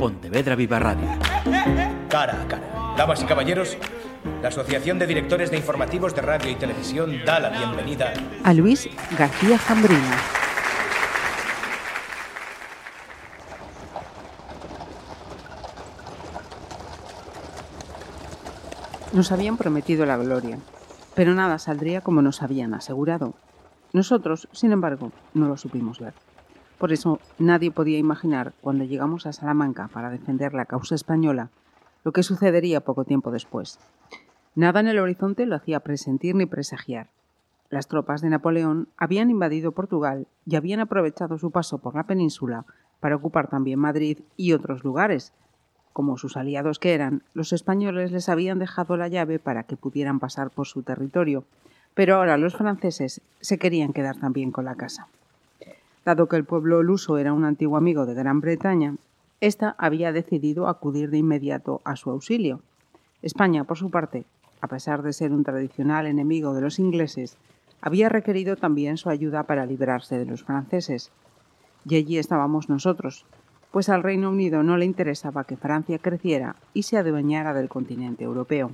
Pontevedra Viva Radio. Cara a cara. Damas y caballeros, la Asociación de Directores de Informativos de Radio y Televisión da la bienvenida a Luis García Jambrino. Nos habían prometido la gloria, pero nada saldría como nos habían asegurado. Nosotros, sin embargo, no lo supimos ver. Por eso nadie podía imaginar, cuando llegamos a Salamanca para defender la causa española, lo que sucedería poco tiempo después. Nada en el horizonte lo hacía presentir ni presagiar. Las tropas de Napoleón habían invadido Portugal y habían aprovechado su paso por la península para ocupar también Madrid y otros lugares, como sus aliados que eran, los españoles les habían dejado la llave para que pudieran pasar por su territorio, pero ahora los franceses se querían quedar también con la casa. Dado que el pueblo luso era un antiguo amigo de Gran Bretaña, ésta había decidido acudir de inmediato a su auxilio. España, por su parte, a pesar de ser un tradicional enemigo de los ingleses, había requerido también su ayuda para librarse de los franceses. Y allí estábamos nosotros, pues al Reino Unido no le interesaba que Francia creciera y se adueñara del continente europeo.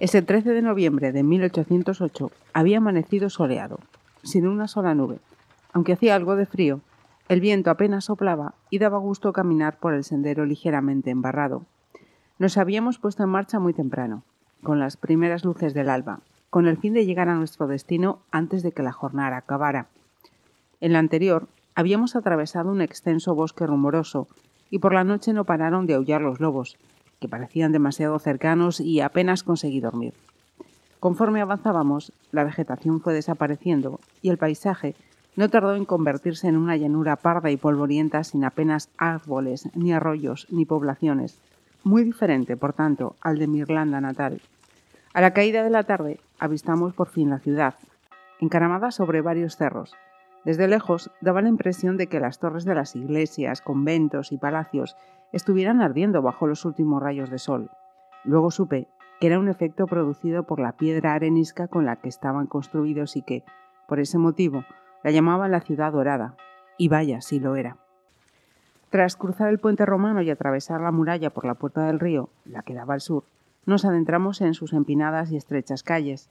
Ese 13 de noviembre de 1808 había amanecido soleado, sin una sola nube. Aunque hacía algo de frío, el viento apenas soplaba y daba gusto caminar por el sendero ligeramente embarrado. Nos habíamos puesto en marcha muy temprano, con las primeras luces del alba, con el fin de llegar a nuestro destino antes de que la jornada acabara. En la anterior Habíamos atravesado un extenso bosque rumoroso y por la noche no pararon de aullar los lobos, que parecían demasiado cercanos y apenas conseguí dormir. Conforme avanzábamos, la vegetación fue desapareciendo y el paisaje no tardó en convertirse en una llanura parda y polvorienta sin apenas árboles, ni arroyos, ni poblaciones, muy diferente, por tanto, al de mi Irlanda natal. A la caída de la tarde avistamos por fin la ciudad, encaramada sobre varios cerros, desde lejos daba la impresión de que las torres de las iglesias, conventos y palacios estuvieran ardiendo bajo los últimos rayos de sol. Luego supe que era un efecto producido por la piedra arenisca con la que estaban construidos y que, por ese motivo, la llamaban la ciudad dorada. Y vaya, si lo era. Tras cruzar el puente romano y atravesar la muralla por la puerta del río, la que daba al sur, nos adentramos en sus empinadas y estrechas calles,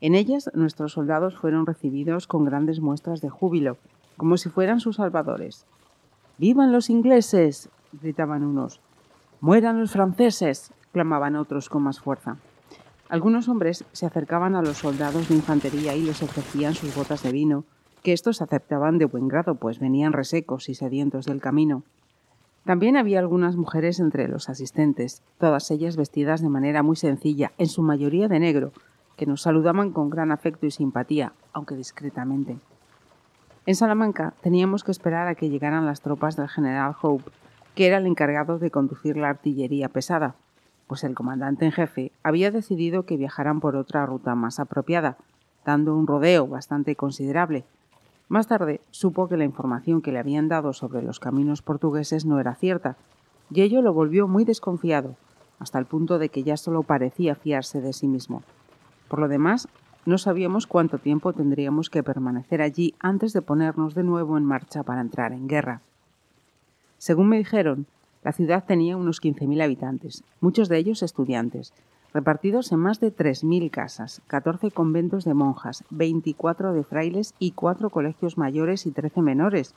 en ellas nuestros soldados fueron recibidos con grandes muestras de júbilo, como si fueran sus salvadores. ¡Vivan los ingleses! gritaban unos. ¡Mueran los franceses! clamaban otros con más fuerza. Algunos hombres se acercaban a los soldados de infantería y les ofrecían sus botas de vino, que éstos aceptaban de buen grado, pues venían resecos y sedientos del camino. También había algunas mujeres entre los asistentes, todas ellas vestidas de manera muy sencilla, en su mayoría de negro, que nos saludaban con gran afecto y simpatía, aunque discretamente. En Salamanca teníamos que esperar a que llegaran las tropas del general Hope, que era el encargado de conducir la artillería pesada, pues el comandante en jefe había decidido que viajaran por otra ruta más apropiada, dando un rodeo bastante considerable. Más tarde supo que la información que le habían dado sobre los caminos portugueses no era cierta, y ello lo volvió muy desconfiado, hasta el punto de que ya solo parecía fiarse de sí mismo. Por lo demás, no sabíamos cuánto tiempo tendríamos que permanecer allí antes de ponernos de nuevo en marcha para entrar en guerra. Según me dijeron, la ciudad tenía unos 15.000 habitantes, muchos de ellos estudiantes, repartidos en más de 3.000 casas, 14 conventos de monjas, 24 de frailes y 4 colegios mayores y 13 menores,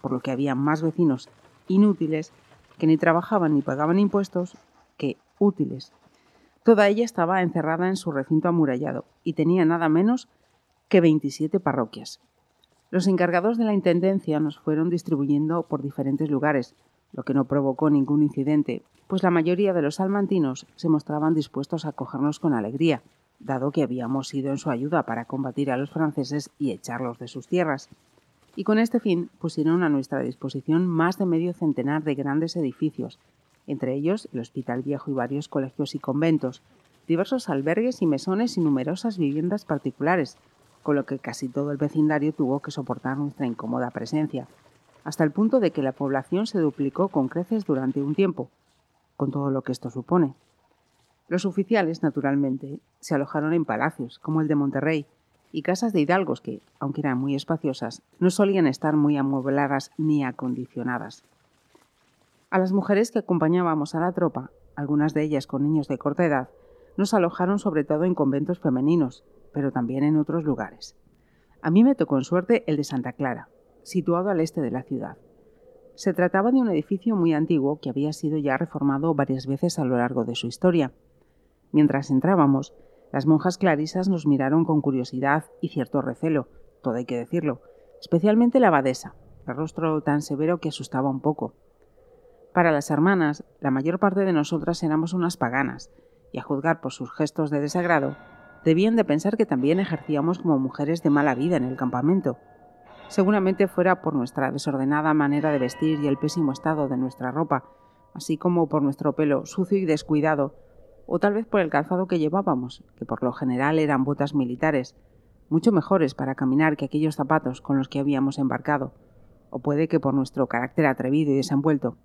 por lo que había más vecinos inútiles que ni trabajaban ni pagaban impuestos que útiles Toda ella estaba encerrada en su recinto amurallado y tenía nada menos que 27 parroquias. Los encargados de la Intendencia nos fueron distribuyendo por diferentes lugares, lo que no provocó ningún incidente, pues la mayoría de los salmantinos se mostraban dispuestos a acogernos con alegría, dado que habíamos ido en su ayuda para combatir a los franceses y echarlos de sus tierras. Y con este fin pusieron a nuestra disposición más de medio centenar de grandes edificios, entre ellos el Hospital Viejo y varios colegios y conventos, diversos albergues y mesones y numerosas viviendas particulares, con lo que casi todo el vecindario tuvo que soportar nuestra incómoda presencia, hasta el punto de que la población se duplicó con creces durante un tiempo, con todo lo que esto supone. Los oficiales, naturalmente, se alojaron en palacios, como el de Monterrey, y casas de hidalgos que, aunque eran muy espaciosas, no solían estar muy amuebladas ni acondicionadas. A las mujeres que acompañábamos a la tropa, algunas de ellas con niños de corta edad, nos alojaron sobre todo en conventos femeninos, pero también en otros lugares. A mí me tocó en suerte el de Santa Clara, situado al este de la ciudad. Se trataba de un edificio muy antiguo que había sido ya reformado varias veces a lo largo de su historia. Mientras entrábamos, las monjas clarisas nos miraron con curiosidad y cierto recelo, todo hay que decirlo, especialmente la abadesa, el rostro tan severo que asustaba un poco. Para las hermanas, la mayor parte de nosotras éramos unas paganas, y a juzgar por sus gestos de desagrado, debían de pensar que también ejercíamos como mujeres de mala vida en el campamento. Seguramente fuera por nuestra desordenada manera de vestir y el pésimo estado de nuestra ropa, así como por nuestro pelo sucio y descuidado, o tal vez por el calzado que llevábamos, que por lo general eran botas militares, mucho mejores para caminar que aquellos zapatos con los que habíamos embarcado, o puede que por nuestro carácter atrevido y desenvuelto.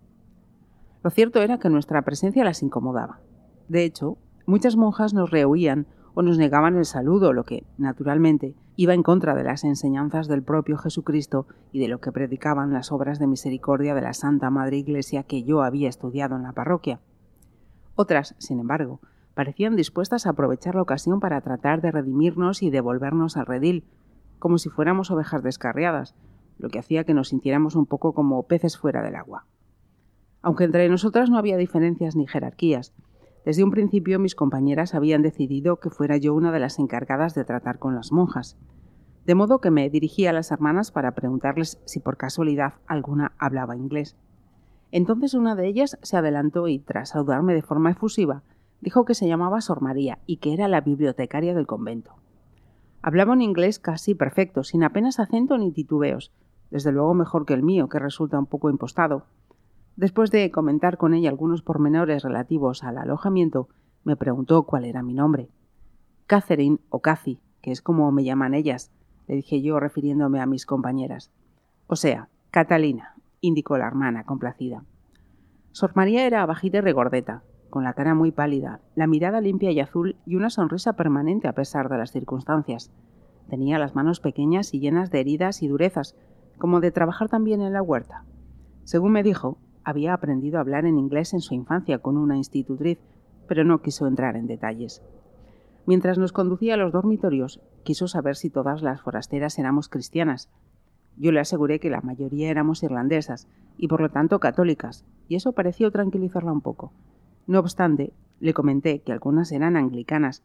Lo cierto era que nuestra presencia las incomodaba. De hecho, muchas monjas nos rehuían o nos negaban el saludo, lo que, naturalmente, iba en contra de las enseñanzas del propio Jesucristo y de lo que predicaban las obras de misericordia de la Santa Madre Iglesia que yo había estudiado en la parroquia. Otras, sin embargo, parecían dispuestas a aprovechar la ocasión para tratar de redimirnos y devolvernos al redil, como si fuéramos ovejas descarriadas, lo que hacía que nos sintiéramos un poco como peces fuera del agua. Aunque entre nosotras no había diferencias ni jerarquías, desde un principio mis compañeras habían decidido que fuera yo una de las encargadas de tratar con las monjas, de modo que me dirigí a las hermanas para preguntarles si por casualidad alguna hablaba inglés. Entonces una de ellas se adelantó y, tras saludarme de forma efusiva, dijo que se llamaba Sor María y que era la bibliotecaria del convento. Hablaba un inglés casi perfecto, sin apenas acento ni titubeos, desde luego mejor que el mío, que resulta un poco impostado. Después de comentar con ella algunos pormenores relativos al alojamiento, me preguntó cuál era mi nombre. Catherine o Cathy, que es como me llaman ellas, le dije yo refiriéndome a mis compañeras. O sea, Catalina, indicó la hermana, complacida. Sor María era bajita y regordeta, con la cara muy pálida, la mirada limpia y azul y una sonrisa permanente a pesar de las circunstancias. Tenía las manos pequeñas y llenas de heridas y durezas, como de trabajar también en la huerta. Según me dijo, había aprendido a hablar en inglés en su infancia con una institutriz, pero no quiso entrar en detalles. Mientras nos conducía a los dormitorios, quiso saber si todas las forasteras éramos cristianas, yo le aseguré que la mayoría éramos irlandesas y por lo tanto católicas, y eso pareció tranquilizarla un poco. No obstante, le comenté que algunas eran anglicanas,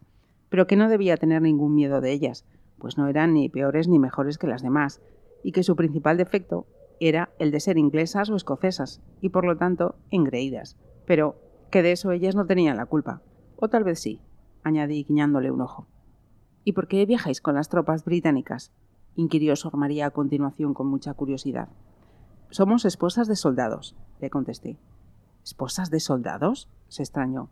pero que no debía tener ningún miedo de ellas, pues no eran ni peores ni mejores que las demás, y que su principal defecto era el de ser inglesas o escocesas, y por lo tanto engreídas, pero que de eso ellas no tenían la culpa. O tal vez sí, añadí guiñándole un ojo. ¿Y por qué viajáis con las tropas británicas? inquirió Sor María a continuación con mucha curiosidad. Somos esposas de soldados, le contesté. ¿Esposas de soldados? se extrañó.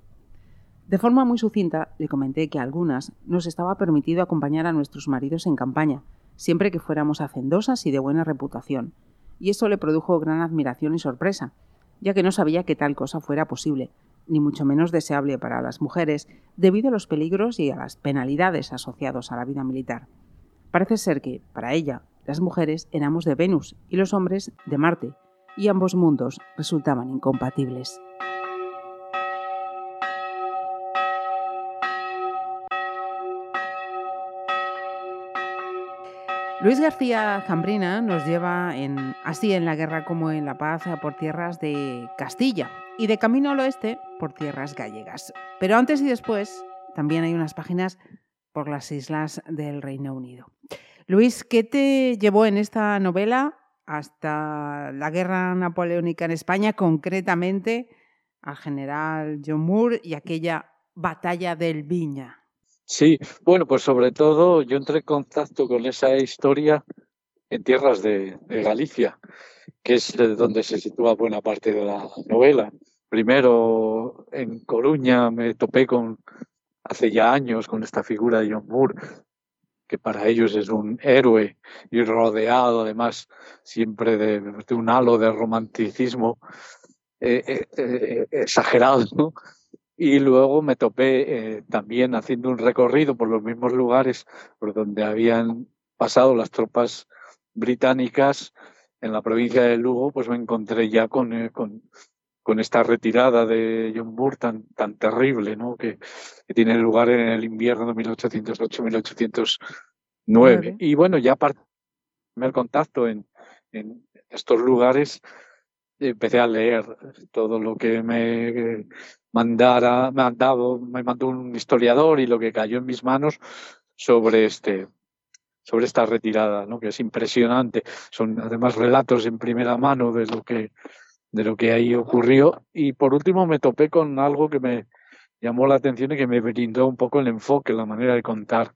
De forma muy sucinta le comenté que a algunas nos estaba permitido acompañar a nuestros maridos en campaña, siempre que fuéramos hacendosas y de buena reputación, y eso le produjo gran admiración y sorpresa, ya que no sabía que tal cosa fuera posible, ni mucho menos deseable para las mujeres, debido a los peligros y a las penalidades asociados a la vida militar. Parece ser que, para ella, las mujeres éramos de Venus y los hombres de Marte, y ambos mundos resultaban incompatibles. Luis García Zambrina nos lleva así en la guerra como en la paz por tierras de Castilla y de camino al oeste por tierras gallegas. Pero antes y después también hay unas páginas por las islas del Reino Unido. Luis, ¿qué te llevó en esta novela hasta la guerra napoleónica en España, concretamente al general John Moore y aquella batalla del Viña? Sí, bueno, pues sobre todo yo entré en contacto con esa historia en tierras de, Galicia, que es donde se sitúa buena parte de la novela. Primero en Coruña me topé con hace ya años con esta figura de John Moore, que para ellos es un héroe y rodeado además siempre de, un halo de romanticismo eh, eh, eh, exagerado, ¿no? Y luego me topé también haciendo un recorrido por los mismos lugares por donde habían pasado las tropas británicas en la provincia de Lugo, pues me encontré ya con, con con esta retirada de John Moore tan, tan terrible, ¿no? Que, que tiene lugar en el invierno de 1808-1809. Y bueno, ya para primer contacto en, en estos lugares, empecé a leer todo lo que me mandara, mandado, me mandó un historiador y lo que cayó en mis manos sobre este sobre esta retirada, ¿no? que es impresionante. Son además relatos en primera mano de lo que de lo que ahí ocurrió. Y por último me topé con algo que me llamó la atención y que me brindó un poco el enfoque, la manera de contar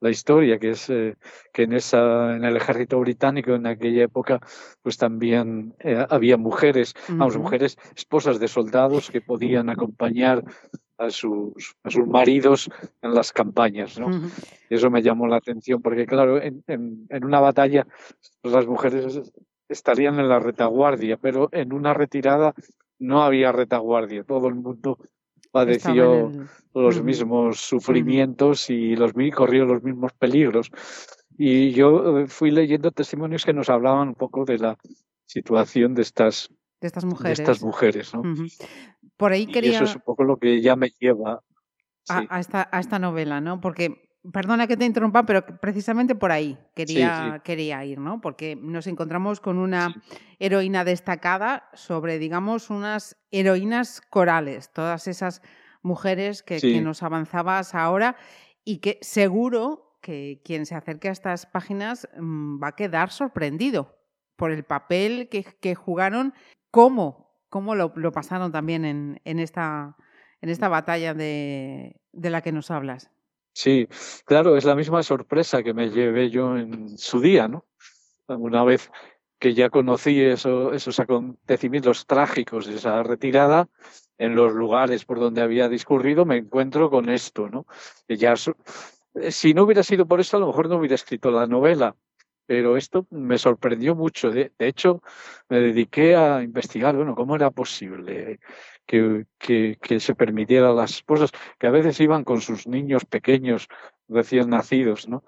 la historia, que es eh, que en esa, en el ejército británico en aquella época, pues también eh, había mujeres, vamos, mujeres esposas de soldados que podían acompañar a sus, a sus maridos en las campañas, ¿no? Eso me llamó la atención, porque claro, en, en, en una batalla pues las mujeres estarían en la retaguardia, pero en una retirada no había retaguardia, todo el mundo padeció los mismos sufrimientos y los, corrió los mismos peligros. Y yo eh, fui leyendo testimonios que nos hablaban un poco de la situación de estas, de estas mujeres. estas mujeres ¿no? Por ahí quería... Y eso es un poco lo que ya me lleva a, esta, a esta novela, ¿no? Porque Perdona que te interrumpa, pero precisamente por ahí quería, quería ir, ¿no? Porque nos encontramos con una heroína destacada sobre, digamos, unas heroínas corales, todas esas mujeres que, que, nos avanzabas ahora y que seguro que quien se acerque a estas páginas mm, va a quedar sorprendido por el papel que, que jugaron, cómo, cómo lo, lo pasaron también en, en, esta, en esta batalla de, de la que nos hablas. Sí, claro, es la misma sorpresa que me llevé yo en su día, ¿no? Una vez que ya conocí eso, esos acontecimientos trágicos de esa retirada, en los lugares por donde había discurrido, me encuentro con esto, ¿no? ya, eh, si no hubiera sido por esto, a lo mejor no hubiera escrito la novela, pero esto me sorprendió mucho. De, de hecho, me dediqué a investigar, bueno, cómo era posible que, que, se permitiera a las esposas, que a veces iban con sus niños pequeños recién nacidos, ¿no?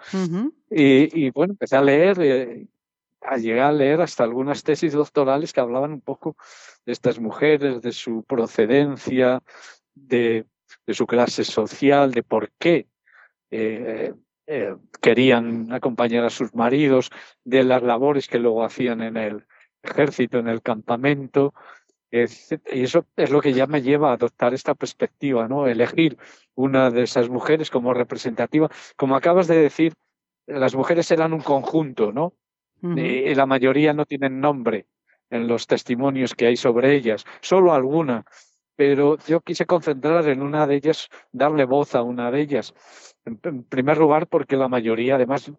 y, y, bueno, empecé a leer, eh, a llegar a leer hasta algunas tesis doctorales que hablaban un poco de estas mujeres, de su procedencia, de, de su clase social, de por qué eh, eh, querían acompañar a sus maridos, de las labores que luego hacían en el ejército, en el campamento, y eso es lo que ya me lleva a adoptar esta perspectiva, ¿no? Elegir una de esas mujeres como representativa. Como acabas de decir, las mujeres eran un conjunto, ¿no? y la mayoría no tienen nombre en los testimonios que hay sobre ellas, solo alguna. Pero yo quise concentrar en una de ellas, darle voz a una de ellas. En, primer lugar, porque la mayoría, además,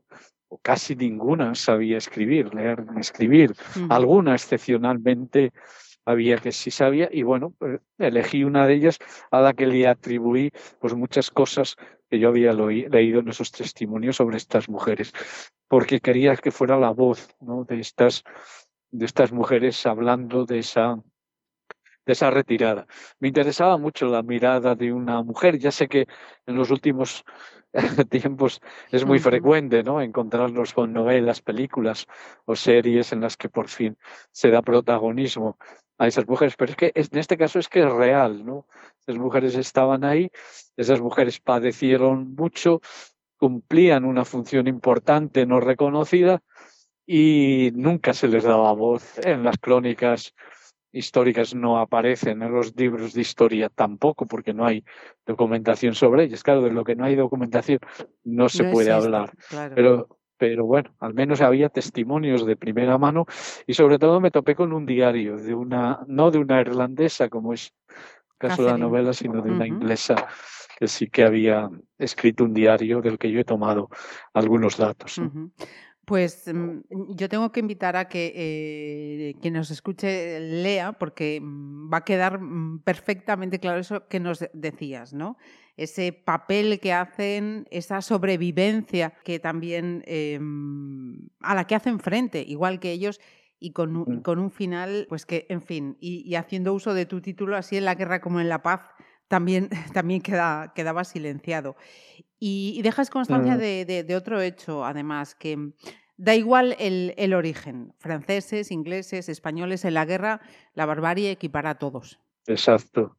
o casi ninguna sabía escribir, leer, escribir. Alguna, excepcionalmente, había que sí sabía y bueno, pues, elegí una de ellas a la que le atribuí pues muchas cosas que yo había leído en esos testimonios sobre estas mujeres, porque quería que fuera la voz ¿no? de, estas, de estas mujeres hablando de esa, de esa retirada. Me interesaba mucho la mirada de una mujer, ya sé que en los últimos tiempos es muy frecuente ¿no? encontrarnos con novelas, películas o series en las que por fin se da protagonismo a esas mujeres, pero es que en este caso es que es real, ¿no? Esas mujeres estaban ahí, esas mujeres padecieron mucho, cumplían una función importante no reconocida y nunca se les daba voz. En las crónicas históricas no aparecen, en los libros de historia tampoco, porque no hay documentación sobre ellas. Claro, de lo que no hay documentación no se puede hablar. Pero pero bueno, al menos había testimonios de primera mano y sobre todo me topé con un diario de una, no de una irlandesa como es el caso de la novela, sino de una inglesa que sí que había escrito un diario del que yo he tomado algunos datos. Pues mm, yo tengo que invitar a que eh, quien nos escuche lea, porque mm, va a quedar mm, perfectamente claro eso que nos decías, ¿no? Ese papel que hacen, esa sobrevivencia que también em, a la que hacen frente, igual que ellos, y con un, con un final, pues que, en fin, y, haciendo uso de tu título, así en la guerra como en la paz, también, también queda, quedaba silenciado. Y, dejas constancia de, de, otro hecho, además, que Da igual el, el, origen, franceses, ingleses, españoles, en la guerra la barbarie equipara a todos. Exacto.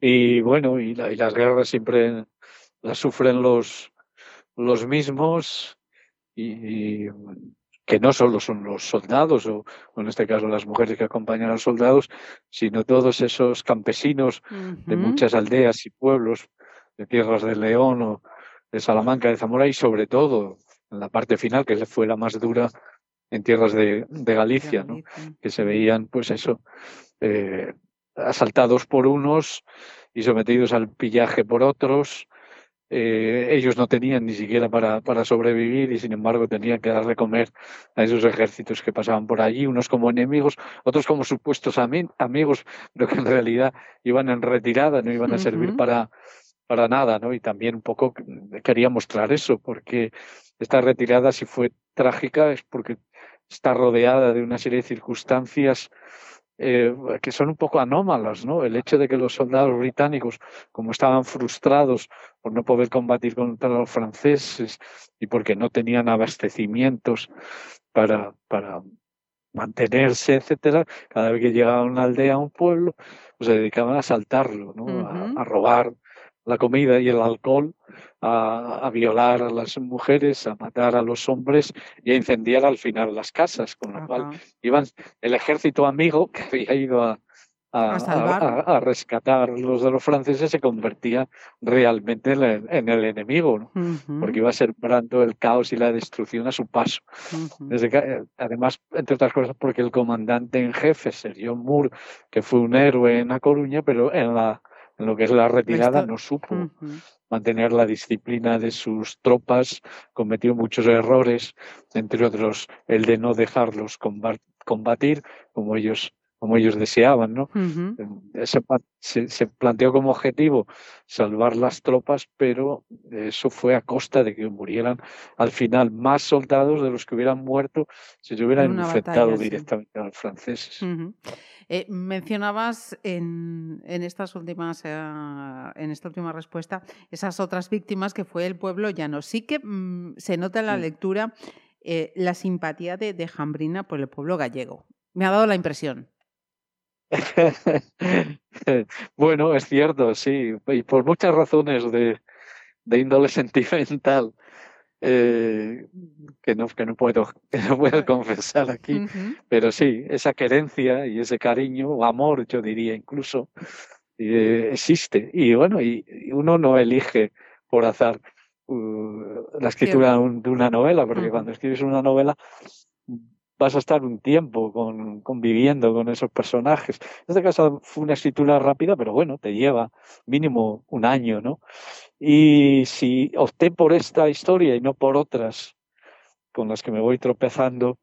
Y bueno, y, y las guerras siempre las sufren los, los mismos y, que no solo son los soldados o, en este caso las mujeres que acompañan a los soldados, sino todos esos campesinos de muchas aldeas y pueblos de Tierras de León o de Salamanca, de Zamora y sobre todo en la parte final, que fue la más dura en tierras de, Galicia, ¿no? que se veían, pues eso, eh, asaltados por unos y sometidos al pillaje por otros, eh, ellos no tenían ni siquiera para, para, sobrevivir y sin embargo tenían que darle comer a esos ejércitos que pasaban por allí, unos como enemigos, otros como supuestos amigos, pero que en realidad iban en retirada, no iban a servir para, para nada, ¿no? Y también un poco quería mostrar eso, porque esta retirada, si fue trágica, es porque está rodeada de una serie de circunstancias eh, que son un poco anómalas, ¿no? El hecho de que los soldados británicos, como estaban frustrados por no poder combatir contra los franceses y porque no tenían abastecimientos para, para mantenerse, etcétera, cada vez que llegaban a una aldea, a un pueblo, pues se dedicaban a asaltarlo, ¿no? a, robar la comida y el alcohol, a, violar a las mujeres, a matar a los hombres y a incendiar al final las casas, con lo cual iban el ejército amigo que había ido a, a, rescatar los de los franceses se convertía realmente en el, enemigo, porque iba a sembrando el caos y la destrucción a su paso. Desde además, entre otras cosas, porque el comandante en jefe, Sergio Moore, que fue un héroe en La Coruña, pero en la en lo que es la retirada, no supo mantener la disciplina de sus tropas, cometió muchos errores, entre otros el de no dejarlos combatir como ellos como ellos deseaban, ¿no? se, planteó como objetivo salvar las tropas, pero eso fue a costa de que murieran al final más soldados de los que hubieran muerto si se hubieran infectado directamente a los franceses. Eh, mencionabas en, en, estas últimas, eh, en esta última respuesta esas otras víctimas que fue el pueblo llano. Sí que mm, se nota en la lectura eh, la simpatía de, de Jambrina por el pueblo gallego. Me ha dado la impresión. bueno, es cierto, sí, y por muchas razones de, de índole sentimental. Eh, que, no, que, no puedo, que no puedo confesar aquí, pero sí, esa querencia y ese cariño o amor, yo diría incluso, eh, existe. Y bueno, y, uno no elige por azar uh, la escritura de una novela, porque cuando escribes una novela vas a estar un tiempo con, conviviendo con esos personajes. En este caso fue una escritura rápida, pero bueno, te lleva mínimo un año, ¿no? Y si opté por esta historia y no por otras con las que me voy tropezando,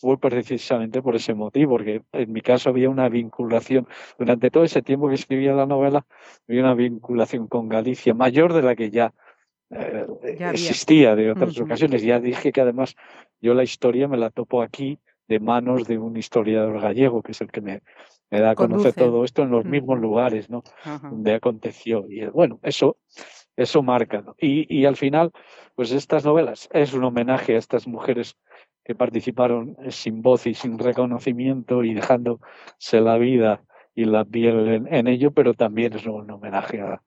fue precisamente por ese motivo, porque en mi caso había una vinculación, durante todo ese tiempo que escribía la novela, había una vinculación con Galicia mayor de la que ya eh, existía de otras ocasiones. Ya dije que además yo la historia me la topo aquí de manos de un historiador gallego, que es el que me, me da a conocer todo esto en los mismos lugares, ¿no? Donde aconteció. Y bueno, eso, eso marca. Y, y al final, pues estas novelas es un homenaje a estas mujeres que participaron sin voz y sin reconocimiento y dejándose la vida y la piel en ello, pero también es un homenaje a,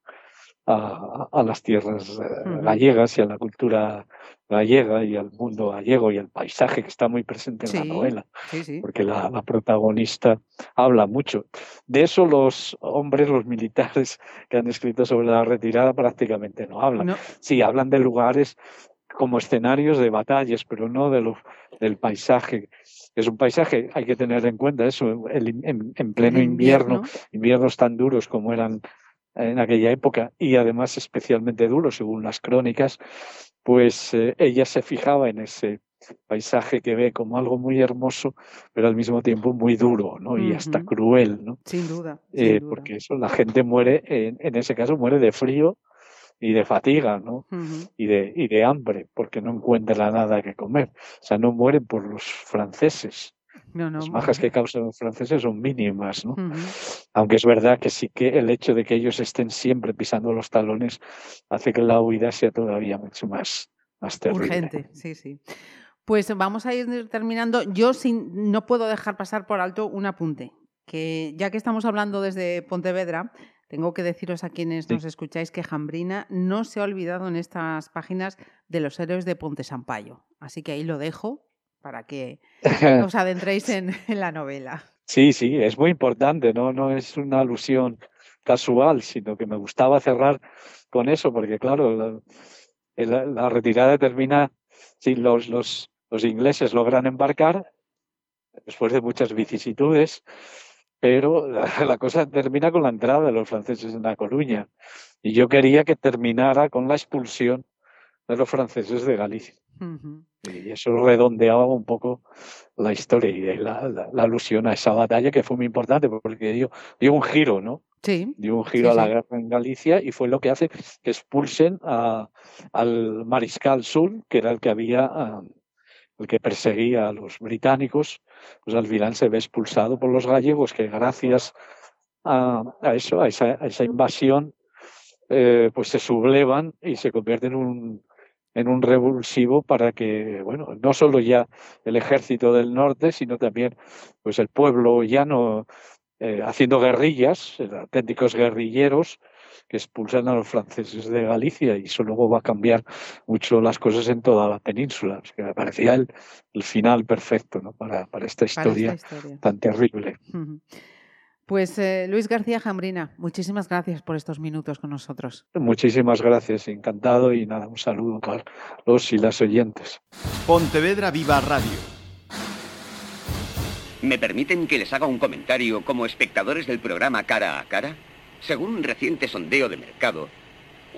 a, las tierras eh, gallegas y a la cultura gallega y al mundo gallego y al paisaje que está muy presente en la novela, porque la, protagonista habla mucho. De eso los hombres, los militares que han escrito sobre la retirada prácticamente no hablan. Sí, hablan de lugares como escenarios de batallas, pero no de lo, del paisaje. Es un paisaje, hay que tener en cuenta eso, en, pleno invierno, inviernos tan duros como eran en aquella época y además especialmente duro según las crónicas, pues eh, ella se fijaba en ese paisaje que ve como algo muy hermoso, pero al mismo tiempo muy duro, ¿no? Y hasta cruel, ¿no? Sin duda. Eh, porque eso, la gente muere, en, en, ese caso muere de frío y de fatiga, ¿no? y, de, y de hambre, porque no encuentra nada que comer. O sea, no mueren por los franceses, las bajas que causan los franceses son mínimas, ¿no? Aunque es verdad que sí que el hecho de que ellos estén siempre pisando los talones hace que la huida sea todavía mucho más, más terrible. Urgente, sí, sí. Pues vamos a ir terminando. Yo sin, no puedo dejar pasar por alto un apunte, que ya que estamos hablando desde Pontevedra, tengo que deciros a quienes nos escucháis que Jambrina no se ha olvidado en estas páginas de los héroes de Ponte Sampaio. Así que ahí lo dejo para que os adentréis en, la novela. Sí, sí, es muy importante, ¿no? No es una alusión casual, sino que me gustaba cerrar con eso, porque claro, la, retirada termina si los, los, los ingleses logran embarcar, después de muchas vicisitudes, pero la, cosa termina con la entrada de los franceses en La Coruña. Y yo quería que terminara con la expulsión de los franceses de Galicia. Y eso redondeaba un poco la historia y la, alusión a esa batalla que fue muy importante porque dio, dio un giro, ¿no? Sí. Dio un giro a la guerra en Galicia y fue lo que hace que expulsen al mariscal Sul, que era el que había, ah, el que perseguía a los británicos pues al final se ve expulsado por los gallegos que gracias a, eso, a esa, invasión, eh, pues se sublevan y se convierten en un, en un revulsivo para que, bueno, no solo ya el ejército del norte, sino también pues el pueblo llano eh, haciendo guerrillas, auténticos guerrilleros, que expulsan a los franceses de Galicia y eso luego va a cambiar mucho las cosas en toda la península. que me parecía el, final perfecto ¿no? para, para, esta historia tan terrible. Pues eh, Luis García Jambrina, muchísimas gracias por estos minutos con nosotros. Muchísimas gracias, encantado y nada, un saludo para los y las oyentes. Pontevedra Viva Radio. ¿Me permiten que les haga un comentario como espectadores del programa Cara a Cara? Según un reciente sondeo de mercado,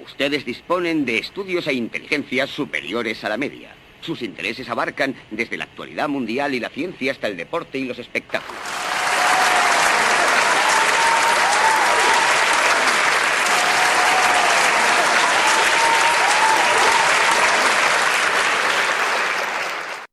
ustedes disponen de estudios e inteligencias superiores a la media. Sus intereses abarcan desde la actualidad mundial y la ciencia hasta el deporte y los espectáculos.